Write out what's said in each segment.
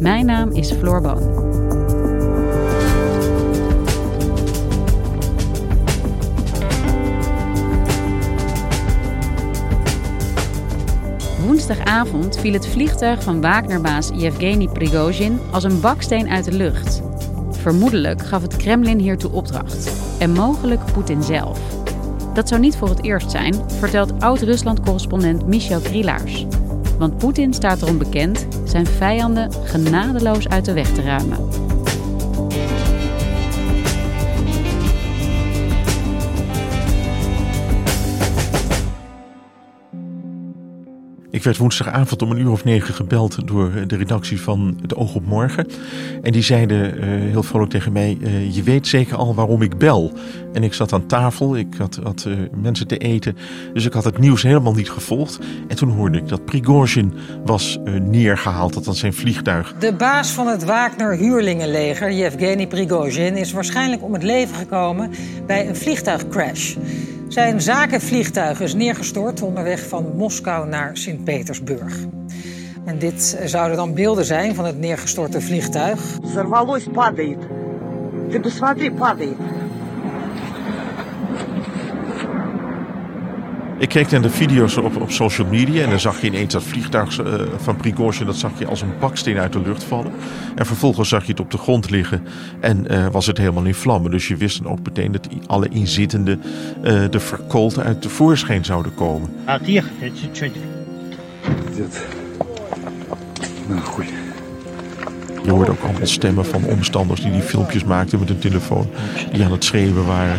Mijn naam is Floor Boon. Woensdagavond viel het vliegtuig van Wagnerbaas Yevgeny Prigozhin als een baksteen uit de lucht. Vermoedelijk gaf het Kremlin hiertoe opdracht. En mogelijk Poetin zelf. Dat zou niet voor het eerst zijn, vertelt oud-Rusland-correspondent Michel Krielaars. Want Poetin staat erom bekend zijn vijanden genadeloos uit de weg te ruimen. Ik werd woensdagavond om een uur of negen gebeld door de redactie van Het Oog op Morgen. En die zeiden uh, heel vrolijk tegen mij: uh, Je weet zeker al waarom ik bel. En ik zat aan tafel, ik had, had mensen te eten. Dus ik had het nieuws helemaal niet gevolgd. En toen hoorde ik dat Prigozhin was neergehaald, dat was zijn vliegtuig. De baas van het Wagner-huurlingenleger, Yevgeny Prigozhin, is waarschijnlijk om het leven gekomen bij een vliegtuigcrash Zijn zakenvliegtuig is neergestort onderweg van Moskou naar Sint-Petersburg. En dit zouden dan beelden zijn van het neergestorte vliegtuig. Взорвалось, падает. Ты посмотри, падает. Ik keek naar de video's op, op social media en dan zag je ineens dat vliegtuig uh, van Prigozhin, dat zag je als een baksteen uit de lucht vallen. En vervolgens zag je het op de grond liggen en uh, was het helemaal in vlammen. Dus je wist dan ook meteen dat alle inzittenden uh, de verkoold uit de voorschijn zouden komen. Je hoorde ook allemaal stemmen van omstanders die die filmpjes maakten met hun telefoon, die aan het schreeuwen waren.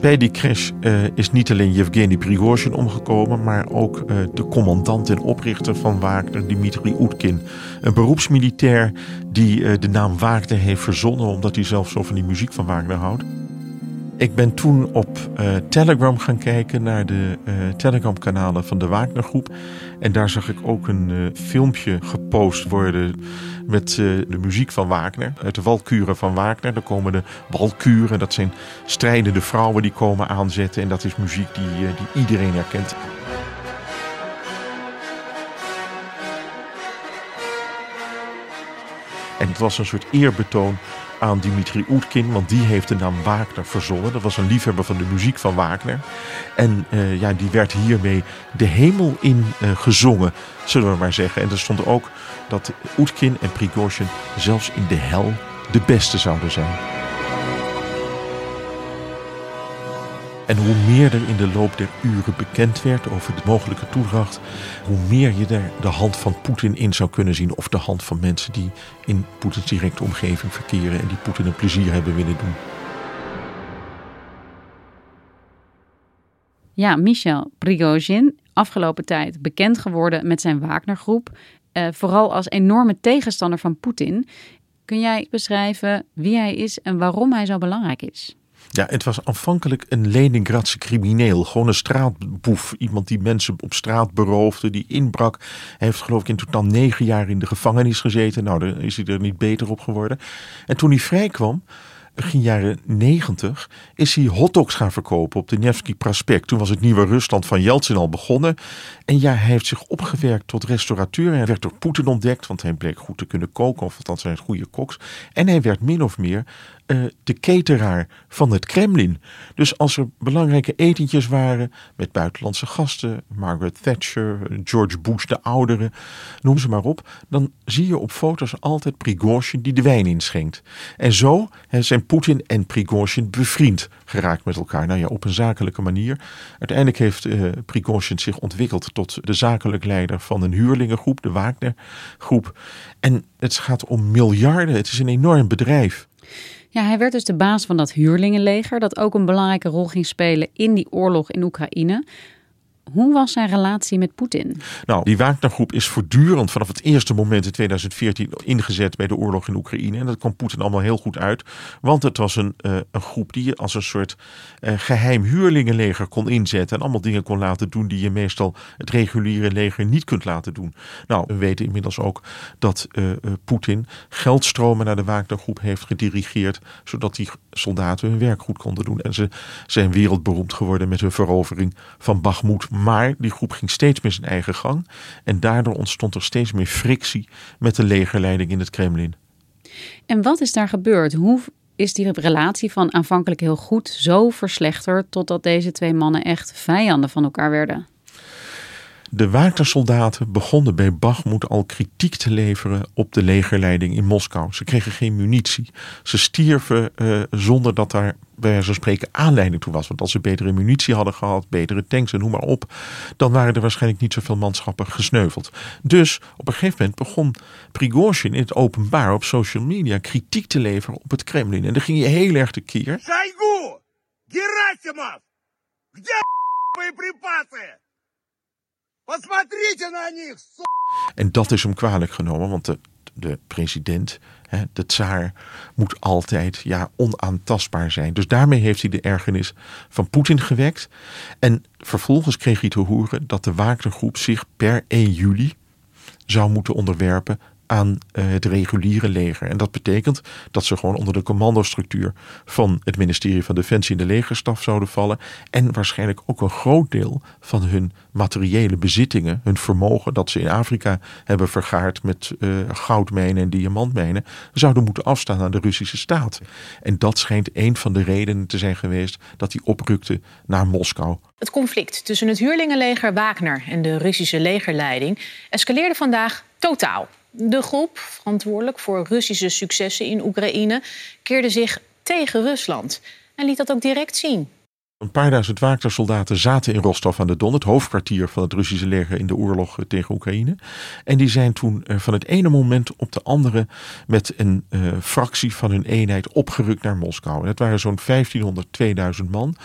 Bij die crash uh, is niet alleen Yevgeny Prigozhin omgekomen, maar ook uh, de commandant en oprichter van Wagner, Dmitri Oetkin. Een beroepsmilitair die uh, de naam Wagner heeft verzonnen, omdat hij zelf zo van die muziek van Wagner houdt. Ik ben toen op Telegram gaan kijken naar de Telegram-kanalen van de Wagner-groep. En daar zag ik ook een filmpje gepost worden met uh, de muziek van Wagner. Uit de Walkuren van Wagner. Daar komen de Walkuren, dat zijn strijdende vrouwen die komen aanzetten. En dat is muziek die, uh, die iedereen herkent. En het was een soort eerbetoon aan Dimitri Oetkin, want die heeft de naam Wagner verzonnen. Dat was een liefhebber van de muziek van Wagner. En uh, ja, die werd hiermee de hemel in uh, gezongen, zullen we maar zeggen. En er stond ook dat Oetkin en Prigozhin zelfs in de hel de beste zouden zijn. En hoe meer er in de loop der uren bekend werd over de mogelijke toedracht, hoe meer je er de hand van Poetin in zou kunnen zien. Of de hand van mensen die in Poetins directe omgeving verkeren en die Poetin een plezier hebben willen doen. Ja, Michel Prigozhin, afgelopen tijd bekend geworden met zijn Wagnergroep. Uh, vooral als enorme tegenstander van Poetin. Kun jij beschrijven wie hij is en waarom hij zo belangrijk is? Ja, het was aanvankelijk een Leningradse crimineel. Gewoon een straatboef. Iemand die mensen op straat beroofde, die inbrak. Hij heeft geloof ik in totaal negen jaar in de gevangenis gezeten. Nou, daar is hij er niet beter op geworden. En toen hij vrijkwam, begin jaren 90 is hij hotdogs gaan verkopen op de Nevsky Prospect. Toen was het nieuwe Rusland van Yeltsin al begonnen. En ja, hij heeft zich opgewerkt tot restaurateur. Hij werd door Poetin ontdekt, want hij bleek goed te kunnen koken, of althans zijn goede koks. En hij werd min of meer uh, de cateraar van het Kremlin. Dus als er belangrijke etentjes waren met buitenlandse gasten, Margaret Thatcher, George Bush de oudere, noem ze maar op, dan zie je op foto's altijd Prigozhin die de wijn inschenkt. En zo zijn Poetin en Prigozhin bevriend geraakt met elkaar. Nou ja, op een zakelijke manier. Uiteindelijk heeft uh, Prigozhin zich ontwikkeld tot de zakelijk leider van een huurlingengroep, de Wagner-groep. En het gaat om miljarden. Het is een enorm bedrijf. Ja, hij werd dus de baas van dat huurlingenleger, dat ook een belangrijke rol ging spelen in die oorlog in Oekraïne. Hoe was zijn relatie met Poetin? Nou, die Wagnergroep is voortdurend vanaf het eerste moment in 2014 ingezet bij de oorlog in Oekraïne. En dat kwam Poetin allemaal heel goed uit. Want het was een, uh, een groep die je als een soort uh, geheim huurlingenleger kon inzetten. En allemaal dingen kon laten doen die je meestal het reguliere leger niet kunt laten doen. Nou, we weten inmiddels ook dat uh, Poetin geldstromen naar de Wagnergroep heeft gedirigeerd. Zodat die soldaten hun werk goed konden doen. En ze zijn wereldberoemd geworden met hun verovering van Bakhmut maar die groep ging steeds meer zijn eigen gang. En daardoor ontstond er steeds meer frictie met de legerleiding in het Kremlin. En wat is daar gebeurd? Hoe is die relatie van aanvankelijk heel goed zo verslechterd totdat deze twee mannen echt vijanden van elkaar werden? De Wagner-soldaten begonnen bij Bakhmut al kritiek te leveren op de legerleiding in Moskou. Ze kregen geen munitie. Ze stierven uh, zonder dat daar bij wijze van spreken aanleiding toe was. Want als ze betere munitie hadden gehad, betere tanks en noem maar op, dan waren er waarschijnlijk niet zoveel manschappen gesneuveld. Dus op een gegeven moment begon Prigozhin in het openbaar op social media kritiek te leveren op het Kremlin. En dan ging je heel erg tekeer. Шойгу! Герасимов! Где боеприпасы? En dat is hem kwalijk genomen, want de, de president, hè, de tsaar, moet altijd ja, onaantastbaar zijn. Dus daarmee heeft hij de ergernis van Poetin gewekt. En vervolgens kreeg hij te horen dat de Wagnergroep zich per 1 juli zou moeten onderwerpen aan eh, het reguliere leger. En dat betekent dat ze gewoon onder de commandostructuur van het ministerie van Defensie en de legerstaf zouden vallen. En waarschijnlijk ook een groot deel van hun materiële bezittingen, hun vermogen dat ze in Afrika hebben vergaard met uh, goudmijnen en diamantmijnen, zouden moeten afstaan aan de Russische staat. En dat schijnt een van de redenen te zijn geweest dat hij oprukte naar Moskou. Het conflict tussen het huurlingenleger Wagner en de Russische legerleiding escaleerde vandaag totaal. De groep, verantwoordelijk voor Russische successen in Oekraïne, keerde zich tegen Rusland en liet dat ook direct zien. Een paar duizend Wagner-soldaten zaten in Rostov aan de Don, het hoofdkwartier van het Russische leger in de oorlog eh, tegen Oekraïne. En die zijn toen eh, van het ene moment op de andere met een uh, fractie van hun eenheid opgerukt naar Moskou. Het waren zo'n 1500, 2000 man.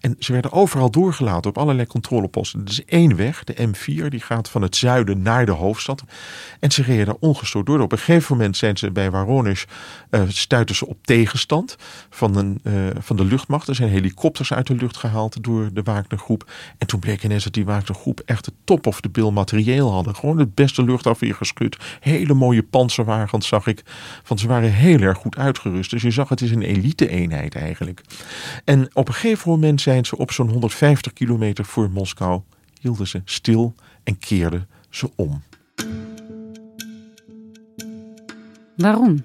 En ze werden overal doorgelaten op allerlei controleposten. Er is één weg, de M4, die gaat van het zuiden naar de hoofdstad. En ze reden daar ongestoord door. Op een gegeven moment zijn ze bij Waronis, uh, stuiten ze op tegenstand van, een, van de luchtmacht. Er zijn helikopters uit de gehaald door de Wagnergroep. En toen bleek ineens dat die Wagnergroep echt de top of de bill materieel hadden. Gewoon het beste luchtafweer geschud. Hele mooie panzerwagens zag ik. Want ze waren heel erg goed uitgerust. Dus je zag het is een elite-eenheid eigenlijk. En op een gegeven moment zijn ze op zo'n 150 kilometer voor Moskou. Hielden ze stil en keerden ze om. Waarom?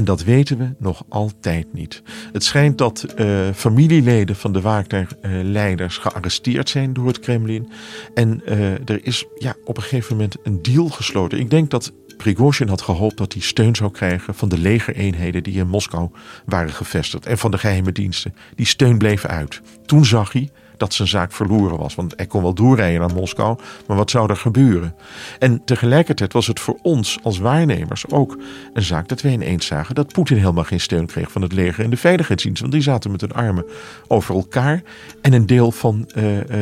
En dat weten we nog altijd niet. Het schijnt dat uh, familieleden van de Wagner-leiders gearresteerd zijn door het Kremlin. En uh, er is ja, op een gegeven moment een deal gesloten. Ik denk dat Prigozhin had gehoopt dat hij steun zou krijgen van de legereenheden die in Moskou waren gevestigd. En van de geheime diensten. Die steun bleef uit. Toen zag hij dat zijn zaak verloren was. Want hij kon wel doorrijden naar Moskou, maar wat zou er gebeuren? En tegelijkertijd was het voor ons als waarnemers ook een zaak dat wij ineens zagen dat Poetin helemaal geen steun kreeg van het leger en de veiligheidsdienst. Want die zaten met hun armen over elkaar. En een deel van uh,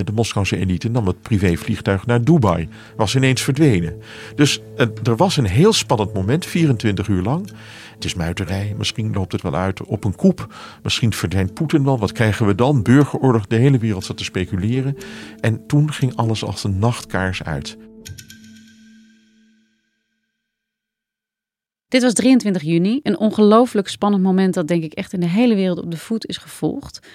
de Moskouse elite nam het privévliegtuig naar Dubai. Was ineens verdwenen. Dus uh, er was een heel spannend moment, 24 uur lang. Het is muiterij, misschien loopt het wel uit op een koep. Misschien verdwijnt Poetin wel, wat krijgen we dan? Burgeroorlog, de hele wereld zat te speculeren. En toen ging alles als een nachtkaars uit. Dit was 23 juni, een ongelooflijk spannend moment dat denk ik echt in de hele wereld op de voet is gevolgd.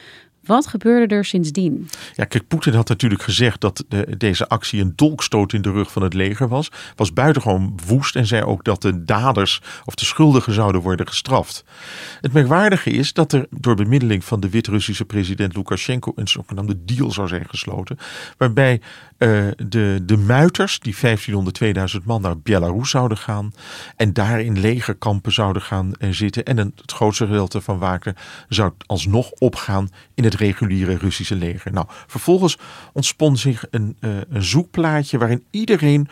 Wat gebeurde er sindsdien? Ja, kijk, Poetin had natuurlijk gezegd dat de, deze actie een dolkstoot in de rug van het leger was. Was buitengewoon woest en zei ook dat de daders of de schuldigen zouden worden gestraft. Het merkwaardige is dat er door bemiddeling van de Wit-Russische president Lukashenko een zogenaamde deal zou zijn gesloten. Waarbij uh, de, de muiters, die 1500, 2000 man, naar Belarus zouden gaan. En daar in legerkampen zouden gaan uh, zitten. En een, het grootste gedeelte van Wagner zou alsnog opgaan in het reguliere Russische leger. Nou, vervolgens ontspon zich een, uh, een zoekplaatje waarin iedereen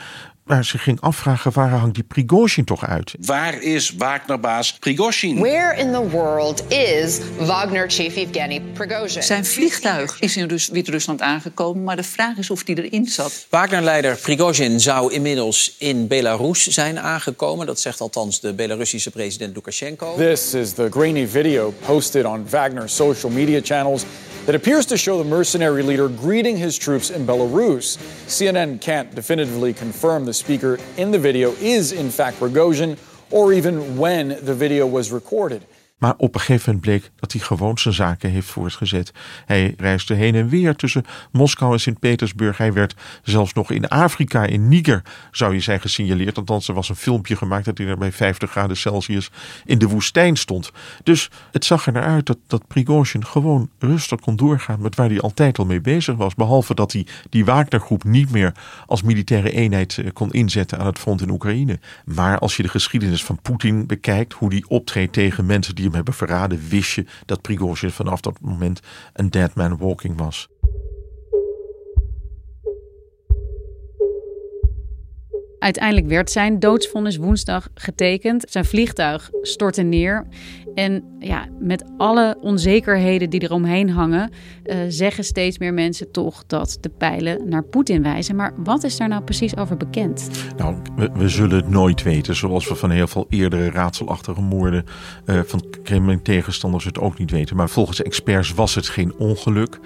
maar ze ging afvragen waar hangt die Prigozhin toch uit? Waar is Wagnerbaas Prigozhin? Where in the world is Wagner chief Evgeny Prigozhin? Zijn vliegtuig is in Wit-Rusland aangekomen, maar de vraag is of hij erin zat. Wagner-leider Prigozhin zou inmiddels in Belarus zijn aangekomen. Dat zegt althans de Belarussische president Lukashenko. This is the grainy video posted on Wagner's social media channels that appears to show the mercenary leader greeting his troops in Belarus. CNN can't definitively confirm the speaker in the video is in fact Rogozin or even when the video was recorded. Maar op een gegeven moment bleek dat hij gewoon zijn zaken heeft voortgezet. Hij reisde heen en weer tussen Moskou en Sint-Petersburg. Hij werd zelfs nog in Afrika, in Niger, zou je zijn gesignaleerd. Althans, er was een filmpje gemaakt dat hij daar bij 50 graden Celsius in de woestijn stond. Dus het zag er naar uit dat, dat Prigozhin gewoon rustig kon doorgaan met waar hij altijd al mee bezig was. Behalve dat hij die Wagnergroep niet meer als militaire eenheid eh, kon inzetten aan het front in Oekraïne. Maar als je de geschiedenis van Poetin bekijkt, hoe die optreedt tegen mensen die hebben verraden, wist je dat Prigozhin vanaf dat moment een dead man walking was. Uiteindelijk werd zijn doodsvonnis woensdag getekend. Zijn vliegtuig stortte neer. En ja, met alle onzekerheden die eromheen hangen, uh, zeggen steeds meer mensen toch dat de pijlen naar Poetin wijzen. Maar wat is daar nou precies over bekend? Nou, we, zullen het nooit weten. Zoals we van heel veel eerdere raadselachtige moorden uh, van Kremlin-tegenstanders het ook niet weten. Maar volgens experts was het geen ongeluk.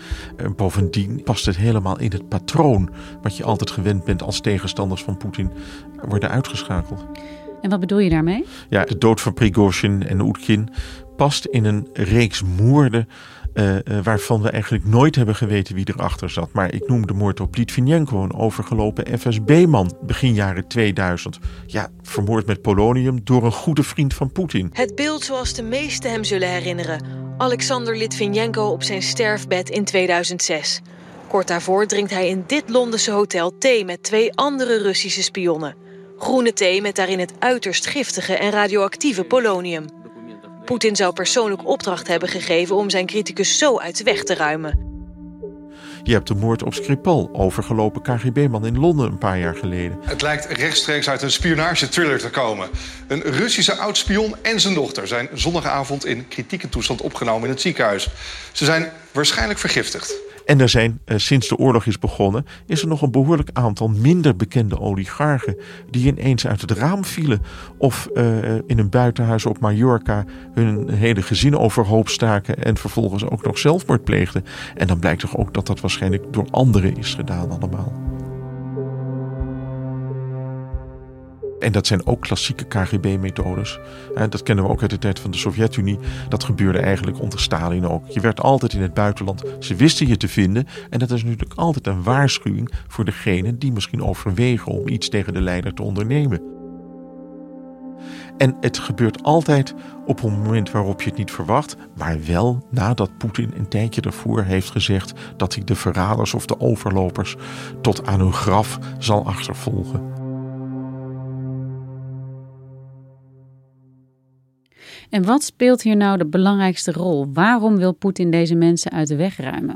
Bovendien past het helemaal in het patroon wat je altijd gewend bent als tegenstanders van Poetin worden uitgeschakeld. En wat bedoel je daarmee? Ja, de dood van Prigozhin en Oetkin past in een reeks moorden uh, uh, waarvan we eigenlijk nooit hebben geweten wie erachter zat. Maar ik noem de moord op Litvinenko, een overgelopen FSB-man begin jaren 2000. Ja, vermoord met polonium door een goede vriend van Poetin. Het beeld zoals de meesten hem zullen herinneren. Alexander Litvinenko op zijn sterfbed in 2006. Kort daarvoor drinkt hij in dit Londense hotel thee met twee andere Russische spionnen. Groene thee met daarin het uiterst giftige en radioactieve polonium. Poetin zou persoonlijk opdracht hebben gegeven om zijn criticus zo uit de weg te ruimen. Je hebt de moord op Skripal, overgelopen KGB-man in Londen een paar jaar geleden. Het lijkt rechtstreeks uit een spionage-thriller te komen. Een Russische oud-spion en zijn dochter zijn zondagavond in kritieke toestand opgenomen in het ziekenhuis. Ze zijn waarschijnlijk vergiftigd. En er zijn, eh, sinds de oorlog is begonnen, is er nog een behoorlijk aantal minder bekende oligarchen die ineens uit het raam vielen of uh, in een buitenhuis op Mallorca hun hele gezin overhoop staken en vervolgens ook nog zelfmoord pleegden. En dan blijkt toch ook dat dat waarschijnlijk door anderen is gedaan allemaal. En dat zijn ook klassieke KGB-methodes. Dat kennen we ook uit de tijd van de Sovjet-Unie. Dat gebeurde eigenlijk onder Stalin ook. Je werd altijd in het buitenland. Ze wisten je te vinden. En dat is natuurlijk altijd een waarschuwing voor degene die misschien overwegen om iets tegen de leider te ondernemen. En het gebeurt altijd op een moment waarop je het niet verwacht, maar wel nadat Poetin een tijdje daarvoor heeft gezegd dat hij de verraders of de overlopers tot aan hun graf zal achtervolgen. En wat speelt hier nou de belangrijkste rol? Waarom wil Poetin deze mensen uit de weg ruimen?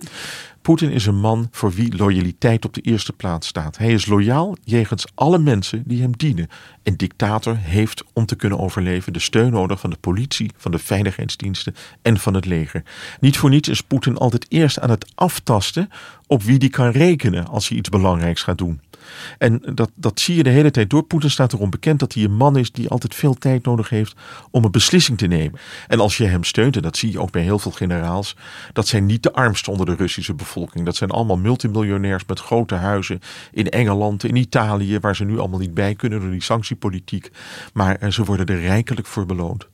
Poetin is een man voor wie loyaliteit op de eerste plaats staat. Hij is loyaal jegens alle mensen die hem dienen. Een dictator heeft om te kunnen overleven de steun nodig van de politie, van de veiligheidsdiensten en van het leger. Niet voor niets is Poetin altijd eerst aan het aftasten op wie die kan rekenen als hij iets belangrijks gaat doen. En dat, dat zie je de hele tijd door. Poetin staat erom bekend dat hij een man is die altijd veel tijd nodig heeft om een beslissing te nemen. En als je hem steunt, en dat zie je ook bij heel veel generaals, dat zijn niet de armsten onder de Russische bevolking. Dat zijn allemaal multimiljonairs met grote huizen in Engeland, in Italië, waar ze nu allemaal niet bij kunnen door die sanctiepolitiek. Maar eh, ze worden er rijkelijk voor beloond.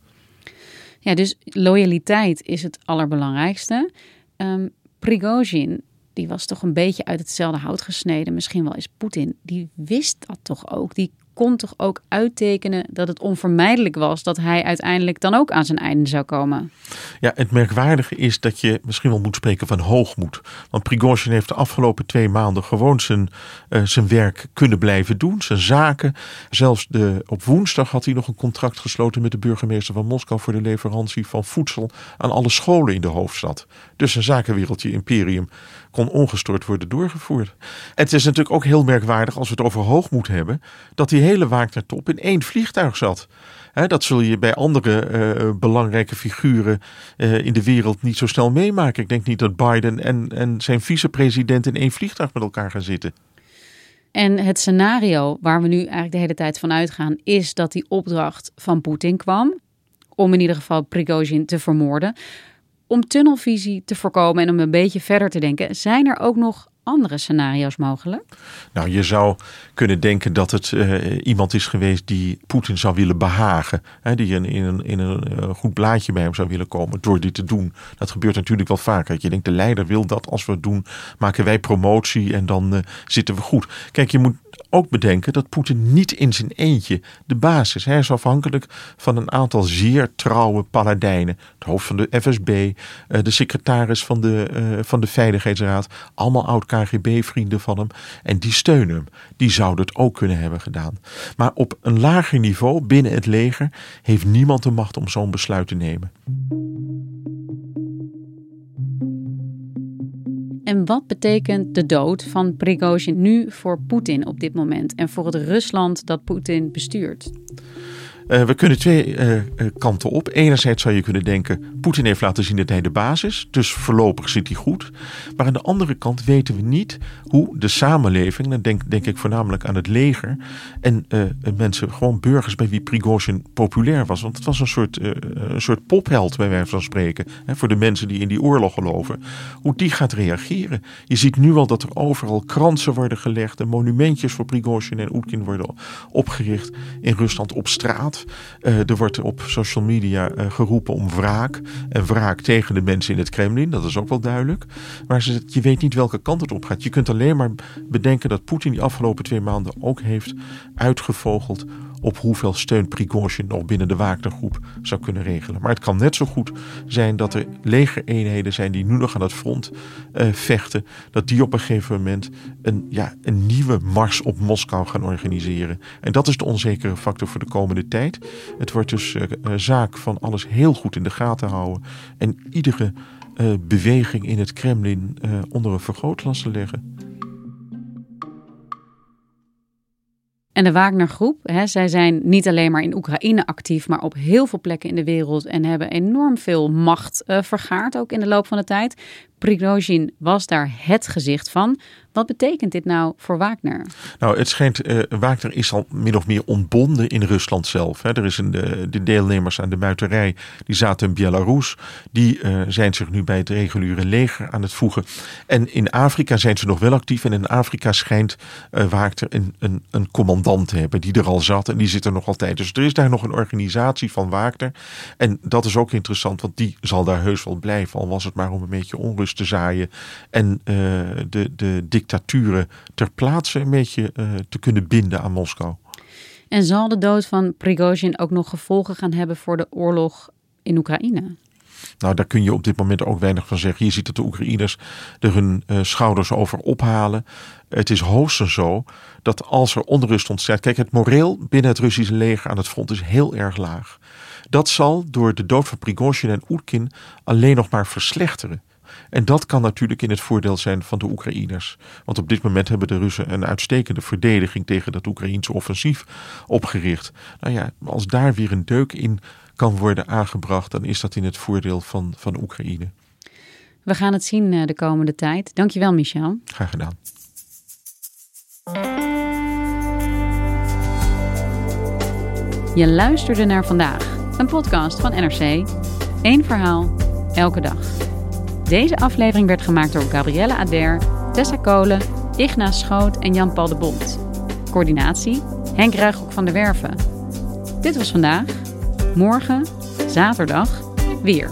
Ja, dus loyaliteit is het allerbelangrijkste. Um, Prigozhin, die was toch een beetje uit hetzelfde hout gesneden. Misschien wel is Poetin. Die wist dat toch ook. Die kon toch ook uittekenen dat het onvermijdelijk was dat hij uiteindelijk dan ook aan zijn einde zou komen. Ja, het merkwaardige is dat je misschien wel moet spreken van hoogmoed. Want Prigozhin heeft de afgelopen twee maanden gewoon zijn, uh, zijn werk kunnen blijven doen, zijn zaken. Zelfs de, op woensdag had hij nog een contract gesloten met de burgemeester van Moskou voor de leverantie van voedsel aan alle scholen in de hoofdstad. Dus zijn zakenwereldje imperium kon ongestoord worden doorgevoerd. Het is natuurlijk ook heel merkwaardig als we het over hoogmoed hebben, dat die hele Wagner-top in één vliegtuig zat. dat zul je bij andere uh, belangrijke figuren uh, in de wereld niet zo snel meemaken. Ik denk niet dat Biden en, en zijn vicepresident in één vliegtuig met elkaar gaan zitten. En het scenario waar we nu eigenlijk de hele tijd van uitgaan, is dat die opdracht van Poetin kwam. Om in ieder geval Prigozhin te vermoorden om tunnelvisie te voorkomen en om een beetje verder te denken, zijn er ook nog andere scenario's mogelijk? Nou, je zou kunnen denken dat het uh, iemand is geweest die Poetin zou willen behagen. Hè, die in, in, een, in een uh, goed blaadje bij hem zou willen komen door dit te doen. Dat gebeurt natuurlijk wel vaker. Je denkt, de leider wil dat. Als we het doen, maken wij promotie en dan uh, zitten we goed. Kijk, je moet ook bedenken dat Poetin niet in zijn eentje de baas is. Hij is afhankelijk van een aantal zeer trouwe paladijnen. Het hoofd van de FSB, de secretaris van de, van de Veiligheidsraad. Allemaal oud KGB-vrienden van hem. En die steunen hem. Die zouden het ook kunnen hebben gedaan. Maar op een lager niveau binnen het leger heeft niemand de macht om zo'n besluit te nemen. En wat betekent de dood van Prigozhin nu voor Poetin op dit moment en voor het Rusland dat Poetin bestuurt? Uh, we kunnen twee uh, kanten op. Enerzijds zou je kunnen denken, Poetin heeft laten zien dat hij de baas is, dus voorlopig zit hij goed. Maar aan de andere kant weten we niet hoe de samenleving, dan denk, denk ik voornamelijk aan het leger en mensen, gewoon burgers bij wie Prigozhin populair was. Want het was een soort, een soort popheld bij wijze van spreken, hè, voor de mensen die in die oorlog geloven. Hoe die gaat reageren. Je ziet nu al dat er overal kransen worden gelegd en monumentjes voor Prigozhin en Oetkin worden opgericht in Rusland op straat. Uh, er wordt op social media uh, geroepen om wraak. En wraak tegen de mensen in het Kremlin, dat is ook wel duidelijk. Maar je weet niet welke kant het op gaat. Je kunt alleen maar bedenken dat Poetin die afgelopen twee maanden ook heeft uitgevogeld op hoeveel steun Prigozhin nog binnen de Wagnergroep zou kunnen regelen. Maar het kan net zo goed zijn dat er legereenheden zijn die nu nog aan het front uh, vechten, dat die op een gegeven moment een, ja, een nieuwe mars op Moskou gaan organiseren. En dat is de onzekere factor voor de komende tijd. Het wordt dus uh, zaak van alles heel goed in de gaten houden en iedere uh, beweging in het Kremlin onder een vergrootglas te leggen. En de Wagner-groep, hè, zij zijn niet alleen maar in Oekraïne actief, maar op heel veel plekken in de wereld en hebben enorm veel macht uh, vergaard, ook in de loop van de tijd. Prigozhin was daar het gezicht van. Wat betekent dit nou voor Wagner? Nou, het schijnt, uh, Wagner is al min of meer ontbonden in Rusland zelf. Hè. Er is een, de, de, deelnemers aan de muiterij, die zaten in Belarus. Die uh, zijn zich nu bij het reguliere leger aan het voegen. En in Afrika zijn ze nog wel actief. En in Afrika schijnt uh, een, een, een commandant te hebben die er al zat. En die zit er nog altijd. Dus er is daar nog een organisatie van Wagner. En dat is ook interessant, want die zal daar heus wel blijven. Al was het maar om een beetje onrust te zaaien en de, de dictaturen ter plaatse een beetje uh, te kunnen binden aan Moskou. En zal de dood van Prigozhin ook nog gevolgen gaan hebben voor de oorlog in Oekraïne? Nou, daar kun je op dit moment ook weinig van zeggen. Je ziet dat de Oekraïners er hun uh, schouders over ophalen. Het is hoogstens zo dat als er onrust ontstaat. Kijk, het moreel binnen het Russische leger aan het front is heel erg laag. Dat zal door de dood van Prigozhin en Oetkin alleen nog maar verslechteren. En dat kan natuurlijk in het voordeel zijn van de Oekraïners. Want op dit moment hebben de Russen een uitstekende verdediging tegen dat Oekraïense offensief opgericht. Nou ja, als daar weer een deuk in kan worden aangebracht, dan is dat in het voordeel van, van Oekraïne. We gaan het zien eh, de komende tijd. Dankjewel, Michel. Graag gedaan. Je luisterde naar vandaag, een podcast van NRC. Eén verhaal, elke dag. Deze aflevering werd gemaakt door Gabrielle Ader, Tessa Kolen, Ignaas Schoot en Jan-Paul de Bond. Coördinatie Henk Ruigrok van der Werven. Dit was vandaag. Morgen, zaterdag, weer.